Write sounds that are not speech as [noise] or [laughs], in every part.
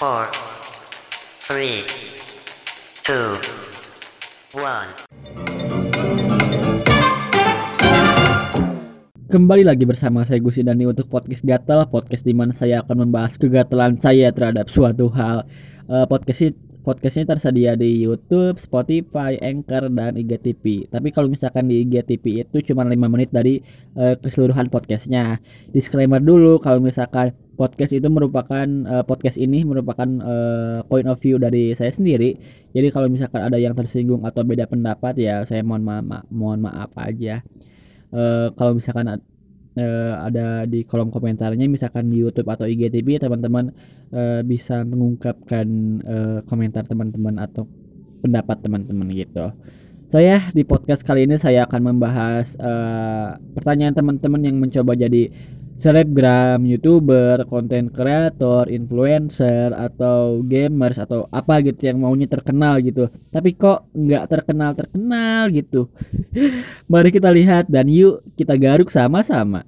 four, three, two, one. Kembali lagi bersama saya Gusi Dani untuk podcast Gatel, podcast di mana saya akan membahas kegatelan saya terhadap suatu hal. Eh, podcast ini podcast ini tersedia di YouTube, Spotify, Anchor dan IGTV. Tapi kalau misalkan di IGTV itu cuma 5 menit dari eh, keseluruhan podcastnya. Disclaimer dulu kalau misalkan podcast itu merupakan eh, podcast ini merupakan eh, point of view dari saya sendiri. Jadi kalau misalkan ada yang tersinggung atau beda pendapat ya saya mohon ma- ma- mohon maaf aja. Eh, kalau misalkan eh, ada di kolom komentarnya misalkan di YouTube atau IGTV teman-teman eh, bisa mengungkapkan eh, komentar teman-teman atau pendapat teman-teman gitu. Saya di podcast kali ini saya akan membahas eh, pertanyaan teman-teman yang mencoba jadi selebgram, youtuber, konten kreator, influencer atau gamers atau apa gitu yang maunya terkenal gitu. Tapi kok nggak terkenal terkenal gitu. [laughs] Mari kita lihat dan yuk kita garuk sama-sama.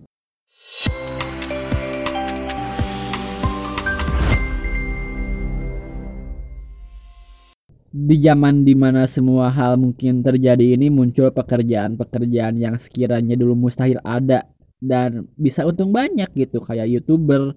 Di zaman di mana semua hal mungkin terjadi ini muncul pekerjaan-pekerjaan yang sekiranya dulu mustahil ada dan bisa untung banyak gitu kayak youtuber,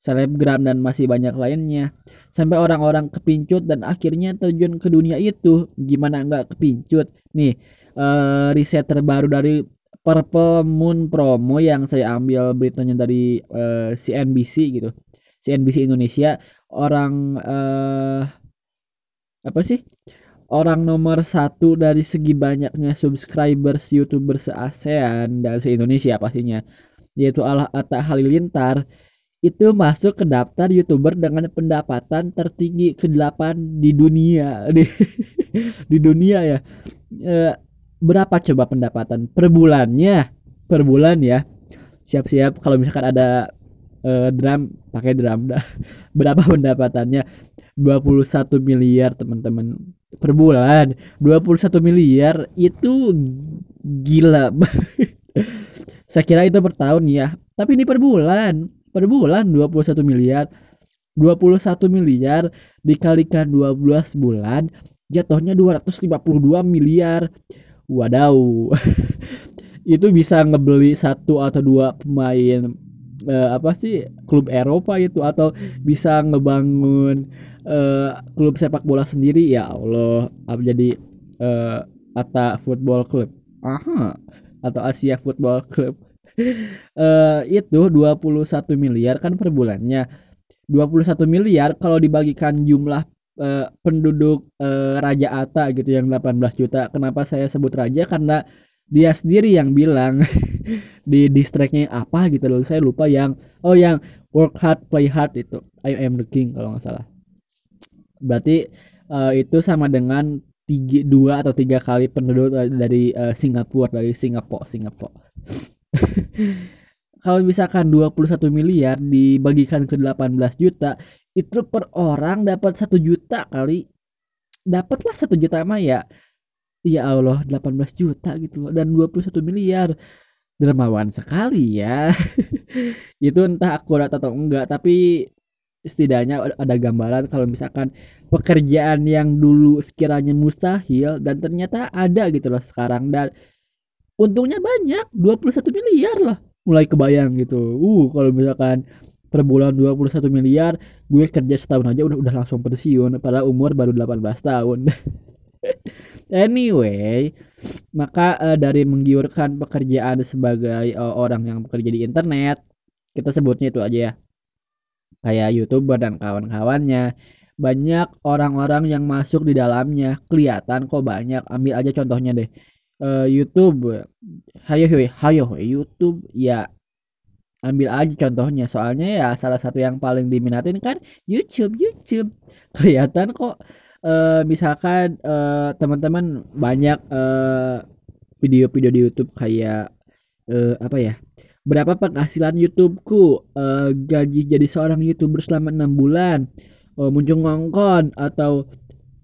selebgram dan masih banyak lainnya. Sampai orang-orang kepincut dan akhirnya terjun ke dunia itu. Gimana nggak kepincut? Nih eh, riset terbaru dari Purple Moon Promo yang saya ambil beritanya dari eh, CNBC gitu. CNBC Indonesia orang eh apa sih? Orang nomor satu dari segi banyaknya subscribers YouTuber se-ASEAN dan se-Indonesia pastinya yaitu Al Atta Halilintar itu masuk ke daftar YouTuber dengan pendapatan tertinggi ke-8 di dunia [laughs] di, di dunia ya. Eh, berapa coba pendapatan per bulannya? Per bulan ya. Siap-siap kalau misalkan ada eh, drum pakai drum dah. [laughs] Berapa pendapatannya? 21 miliar teman-teman per bulan 21 miliar itu gila. [laughs] Saya kira itu per tahun ya. Tapi ini per bulan per bulan 21 miliar 21 miliar dikalikan 12 bulan jatuhnya 252 miliar. Wadaw. [laughs] Itu bisa ngebeli satu atau dua pemain eh, apa sih klub Eropa itu atau bisa ngebangun eh, klub sepak bola sendiri ya Allah apa jadi eh, Ata Football Club? Aha. Atau Asia Football Club? [laughs] Eh itu 21 miliar kan per bulannya. 21 miliar kalau dibagikan jumlah eh, penduduk eh, Raja Ata gitu yang 18 juta. Kenapa saya sebut raja? Karena dia sendiri yang bilang [laughs] di distriknya apa gitu loh. Saya lupa yang oh yang work hard play hard itu. I am the king kalau nggak salah berarti eh, itu sama dengan tiga dua atau tiga kali penduduk dari eh, Singapura dari Singapura Singapura [laughs] kalau misalkan 21 miliar dibagikan ke 18 juta itu per orang dapat satu juta kali. Dapatlah satu juta mah ya ya Allah 18 juta gitu loh. Dan 21 miliar dermawan sekali ya. [laughs] Itu entah akurat atau enggak tapi setidaknya ada gambaran kalau misalkan pekerjaan yang dulu sekiranya mustahil dan ternyata ada gitu loh sekarang. Dan untungnya banyak 21 miliar lah mulai kebayang gitu. Uh kalau misalkan per bulan 21 miliar gue kerja setahun aja udah udah langsung pensiun padahal umur baru 18 tahun. [laughs] Anyway maka eh, dari menggiurkan pekerjaan sebagai eh, orang yang bekerja di internet kita sebutnya itu aja ya kayak youtuber dan kawan-kawannya banyak orang-orang yang masuk di dalamnya. Kelihatan kok banyak. Ambil aja contohnya deh. Eh, YouTube. Hayo hayo hayo YouTube. Ya ambil aja contohnya. Soalnya ya salah satu yang paling diminatin kan YouTube YouTube. [laughs] Kelihatan kok eh, misalkan eh, teman-teman banyak video-video di YouTube kayak eh, apa ya berapa penghasilan YouTubeku? Eh, gaji jadi seorang YouTuber selama enam bulan. Oh, muncul ngongkon atau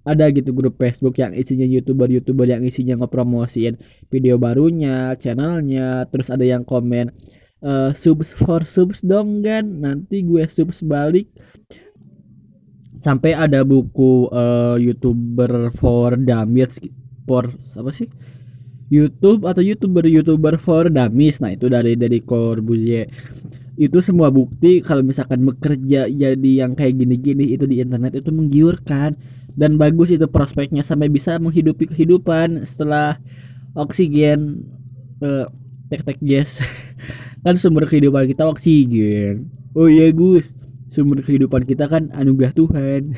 ada gitu grup Facebook yang isinya youtuber-youtuber yang isinya ngepromosiin video barunya, channelnya, terus ada yang komen eh subs for subs dong kan, nanti gue subs balik. sampai ada buku uh, youtuber for dummies for apa sih YouTube atau youtuber youtuber for dummies. Nah itu dari dari Corbusier. Itu semua bukti kalau misalkan bekerja jadi yang kayak gini-gini itu di internet itu menggiurkan. Dan bagus itu prospeknya sampai bisa menghidupi kehidupan setelah oksigen uh, tek tek yes. [laughs] Kan sumber kehidupan kita oksigen. Oh iya Gus sumber kehidupan kita kan anugerah Tuhan.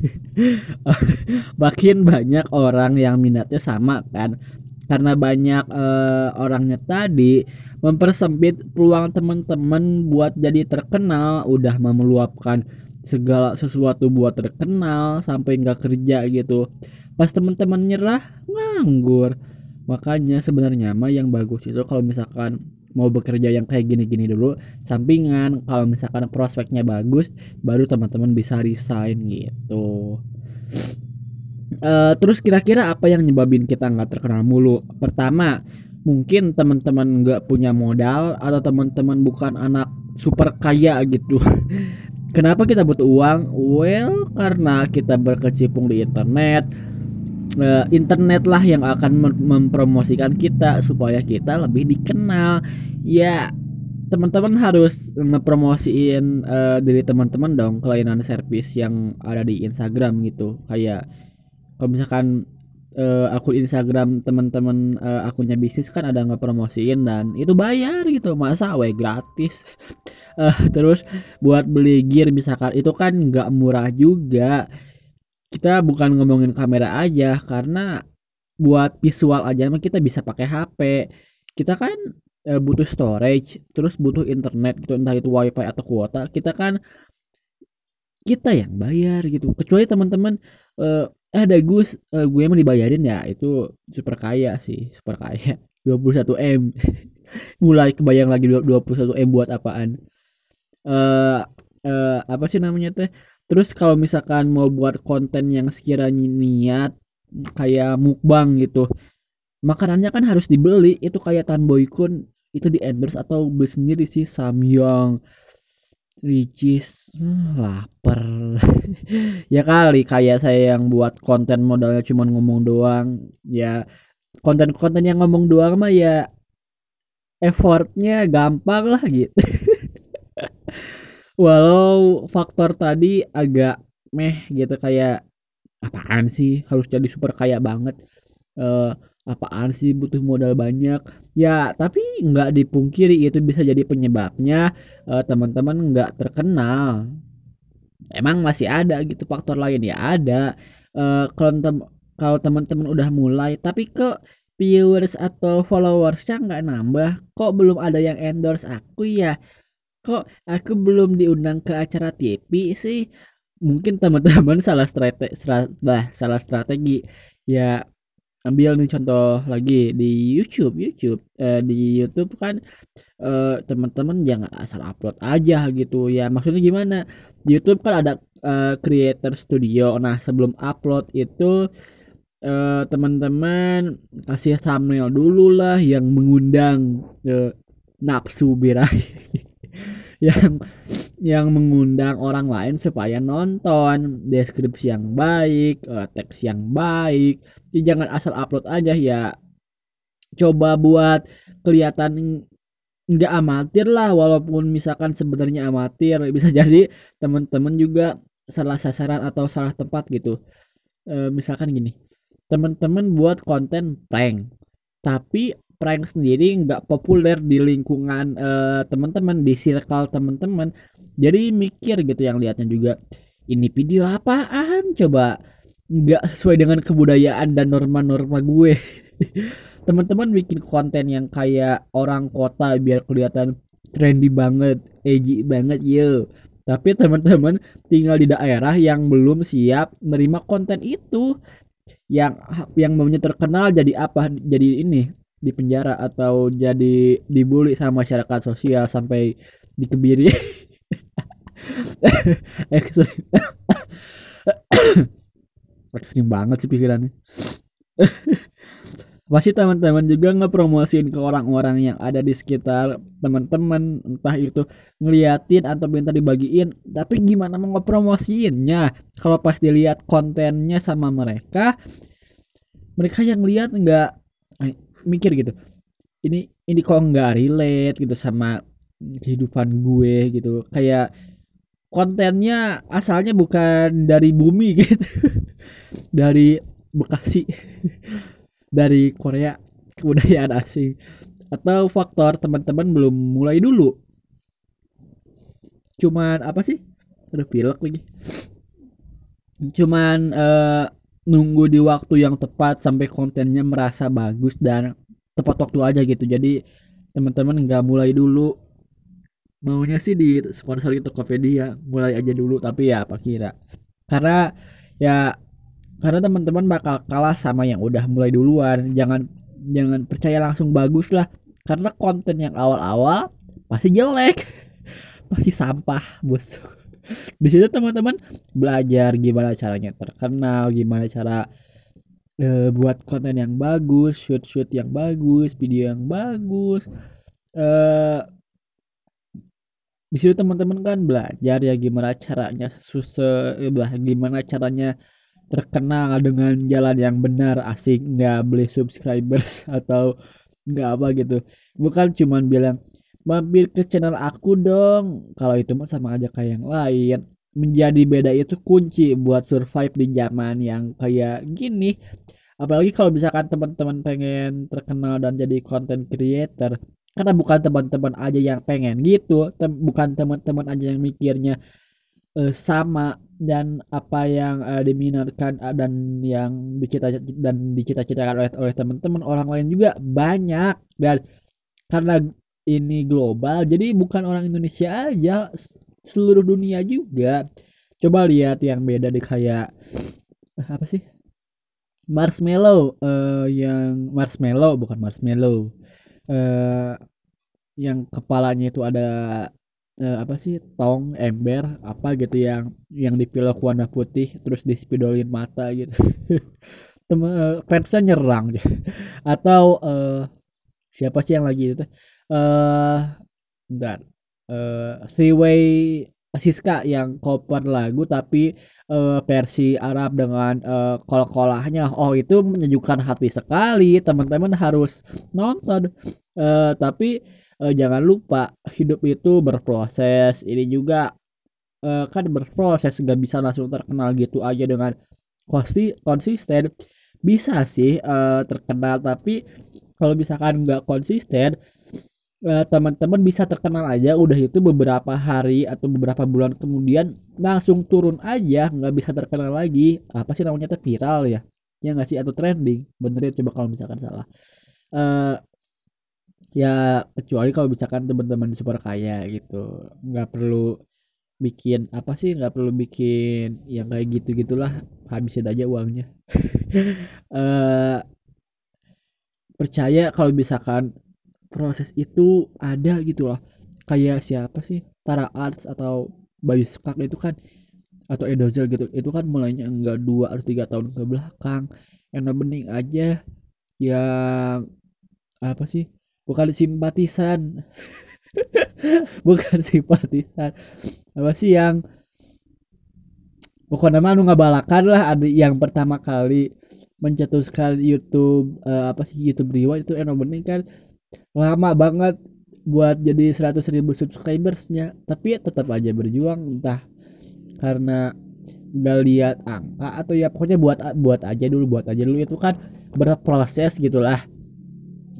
[laughs] Makin banyak orang yang minatnya sama kan. Karena banyak uh, orangnya tadi mempersempit peluang teman-teman buat jadi terkenal udah memeluapkan segala sesuatu buat terkenal sampai nggak kerja gitu. Pas teman-teman nyerah nganggur. Makanya sebenarnya mah yang bagus itu kalau misalkan mau bekerja yang kayak gini-gini dulu sampingan kalau misalkan prospeknya bagus baru teman-teman bisa resign gitu. Uh, terus kira-kira apa yang nyebabin kita nggak terkenal mulu? Pertama mungkin teman-teman nggak punya modal atau teman-teman bukan anak super kaya gitu. [laughs] Kenapa kita butuh uang? Well karena kita berkecimpung di internet uh, internet lah yang akan mempromosikan kita supaya kita lebih dikenal. Ya teman-teman harus ngepromosiin uh, diri teman-teman dong kelainan servis yang ada di Instagram gitu. Kayak kalau misalkan uh, akun Instagram teman-teman uh, akunnya bisnis kan ada ngepromosiin dan itu bayar gitu. Masa we gratis? Uh, [laughs] terus buat beli gear misalkan itu kan nggak murah juga kita bukan ngomongin kamera aja karena buat visual aja mah kita bisa pakai HP kita kan e, butuh storage terus butuh internet gitu entah itu wifi atau kuota kita kan kita yang bayar gitu. Kecuali teman-teman e, ada Gus e, gue emang dibayarin ya itu super kaya sih super kaya. [laughs] 21 m. [laughs] Mulai kebayang lagi 21 m buat apaan. Eh uh, apa sih namanya teh Terus kalau misalkan mau buat konten yang sekiranya niat kayak mukbang gitu, makanannya kan harus dibeli. Itu kayak Tan Boy Kun itu di endorse atau beli sendiri sih Samyang. Ricis hmm, lapar [laughs] ya kali kayak saya yang buat konten modalnya cuma ngomong doang ya konten-konten yang ngomong doang mah ya effortnya gampang lah gitu [laughs] walau faktor tadi agak meh gitu kayak apaan sih? Harus jadi super kaya banget. Uh, apaan sih butuh modal banyak? Ya tapi nggak dipungkiri itu bisa jadi penyebabnya uh, teman-teman nggak terkenal. Emang masih ada gitu faktor lain? Ya ada. Uh, kalau tem kalau teman-teman udah mulai tapi kok viewers atau followersnya nggak nambah kok belum ada yang endorse aku ya kok aku belum diundang ke acara TV sih? Mungkin teman-teman [laughs] salah strategi salah, salah strategi. Ya ambil nih contoh lagi di YouTube YouTube eh, di YouTube kan eh, teman-teman jangan asal upload aja gitu ya. Maksudnya gimana? Di YouTube kan ada eh, creator studio. Nah sebelum upload itu eh, teman-teman kasih thumbnail dulu lah yang mengundang eh, nafsu birahi [laughs] [laughs] yang yang mengundang orang lain supaya nonton deskripsi yang baik uh, teks yang baik. Jadi jangan asal upload aja ya. Coba buat kelihatan nggak amatir lah walaupun misalkan sebenarnya amatir. Bisa [laughs] jadi teman-teman juga salah sasaran atau salah tempat gitu. E, misalkan gini teman-teman buat konten prank tapi prank sendiri nggak populer di lingkungan uh, teman-teman di circle teman-teman. Jadi mikir gitu yang lihatnya juga ini video apaan? Coba nggak sesuai dengan kebudayaan dan norma-norma gue. [laughs] Teman-teman bikin konten yang kayak orang kota biar kelihatan trendy banget edgy banget yo. Tapi teman-teman tinggal di daerah yang belum siap menerima konten itu. Yang yang maunya terkenal jadi apa? Jadi ini di penjara atau jadi dibully sama masyarakat sosial sampai dikebiri. [laughs] Ekstrim. [coughs] Ekstrim banget sih pikirannya. [coughs] Pasti teman-teman juga ngepromosiin ke orang-orang yang ada di sekitar teman-teman entah itu ngeliatin atau minta dibagiin tapi gimana mau ngepromosiinnya? Kalau pas dilihat kontennya sama mereka mereka yang lihat nggak mikir gitu ini ini kok nggak relate gitu sama kehidupan gue gitu. Kayak kontennya asalnya bukan dari bumi [laughs] gitu dari Bekasi [laughs] dari Korea kebudayaan asing atau faktor teman-teman belum mulai dulu. Cuman apa sih? Ada pilek lagi. Cuman uh, nunggu di waktu yang tepat sampai kontennya merasa bagus dan tepat waktu aja gitu. Jadi teman-teman nggak mulai dulu. Maunya sih di sponsor itu Tokopedia mulai aja dulu tapi ya apa kira. Karena ya karena teman-teman bakal kalah sama yang udah mulai duluan. Jangan jangan percaya langsung bagus lah. Karena konten yang awal-awal pasti jelek. [laughs] Pasti sampah bos. [laughs] Di situ teman-teman belajar gimana caranya terkenal gimana cara uh, buat konten yang bagus shoot shoot yang bagus video yang bagus. Uh, di situ teman-teman kan belajar ya gimana caranya susah gimana caranya terkenal dengan jalan yang benar asik nggak beli subscribers [laughs] atau nggak apa gitu. Bukan cuman bilang mampir ke channel aku dong. Kalau itu mah sama aja kayak yang lain menjadi beda itu kunci buat survive di zaman yang kayak gini. Apalagi kalau misalkan teman-teman pengen terkenal dan jadi content creator karena bukan teman-teman aja yang pengen gitu tem bukan teman-teman aja yang mikirnya uh, sama dan apa yang uh, diminatkan uh, dan yang dicita dan dicita-citakan oleh oleh teman-teman orang lain juga banyak. Dan karena ini global jadi bukan orang Indonesia aja seluruh dunia juga. Coba lihat yang beda di kayak uh, apa sih? Marshmallow uh, yang marshmallow bukan marshmallow. Uh, yang kepalanya itu ada uh, apa sih? Tong ember apa gitu yang yang dipilih warna putih terus dispidolin mata gitu. [laughs] Temen uh, fansnya nyerang atau uh, siapa sih yang lagi itu? Uh, uh, three way Siska yang cover lagu tapi uh, versi Arab dengan uh, kol-kolahnya. Oh itu menyejukkan hati sekali. Teman-teman harus nonton. Uh, tapi uh, jangan lupa hidup itu berproses. Ini juga uh, kan berproses. Nggak bisa langsung terkenal gitu aja dengan konsi konsisten. Bisa sih uh, terkenal. Tapi kalau misalkan nggak konsisten uh, teman-teman bisa terkenal aja udah itu beberapa hari atau beberapa bulan kemudian langsung turun aja nggak bisa terkenal lagi. Apa sih namanya tuh viral ya? Ya nggak sih? Atau trending? Bener ya coba kalau misalkan salah. Uh, ya kecuali kalau misalkan teman-teman super kaya gitu. Nggak perlu bikin apa sih nggak perlu bikin yang kayak gitu gitulah habisin aja uangnya. Uh, [laughs] percaya kalau misalkan proses itu ada gitu lah kayak siapa sih? Tara Arts atau Bayu Skak itu kan atau Edozel gitu. Itu kan mulainya enggak dua atau tiga tahun ke belakang. Yang bening aja yang apa sih? Bukan simpatisan. [laughs] Bukan simpatisan. Apa sih yang pokoknya mah nggak balakan lah. Ada yang pertama kali mencetuskan YouTube uh, apa sih YouTube Riwa itu Eno Bening kan lama banget buat jadi 100 ribu subscribersnya. Tapi ya tetap aja berjuang entah karena nggak lihat angka atau ya pokoknya buat buat aja dulu buat aja dulu. Itu kan berproses gitulah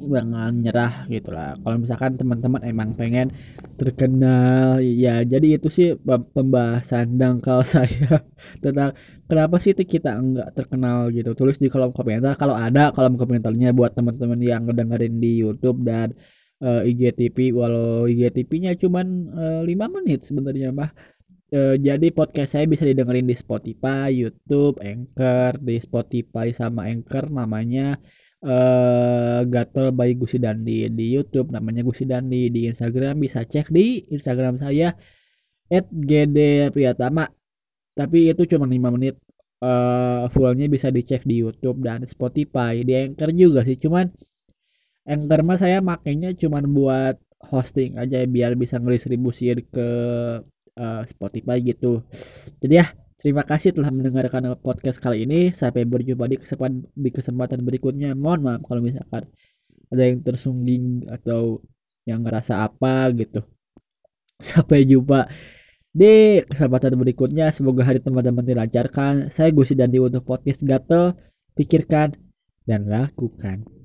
jangan nyerah gitu lah kalau misalkan teman-teman emang pengen terkenal ya jadi itu sih pembahasan dangkal [laughs] saya tentang kenapa sih kita enggak terkenal gitu. Tulis di kolom komentar kalau ada kolom komentarnya buat teman-teman yang ngedengerin di YouTube dan uh, IGTV walau IGTV-nya cuman uh, eh, 5 menit sebenarnya mah uh, jadi podcast saya bisa didengerin di Spotify, YouTube, Anchor, di Spotify sama Anchor namanya uh, Gatel by Gusi Dandi di YouTube namanya Gusi Dandi di Instagram. Bisa cek di Instagram saya @gd Priyatama. Tapi itu cuma 5 menit. Uh, fullnya bisa dicek di YouTube dan Spotify. Di Anchor juga sih cuman Anchor mah saya makainya cuman buat hosting aja biar bisa ngedistribusi ke uh, Spotify gitu. Jadi ya terima kasih telah mendengarkan podcast kali ini. Sampai berjumpa di kesempatan di kesempatan berikutnya. Mohon maaf kalau misalkan ada yang tersungging atau yang ngerasa apa gitu. [laughs] Sampai jumpa di kesempatan berikutnya. Semoga hari teman-teman dilancarkan. Saya Gusi Dandi untuk podcast Gatel. Pikirkan dan lakukan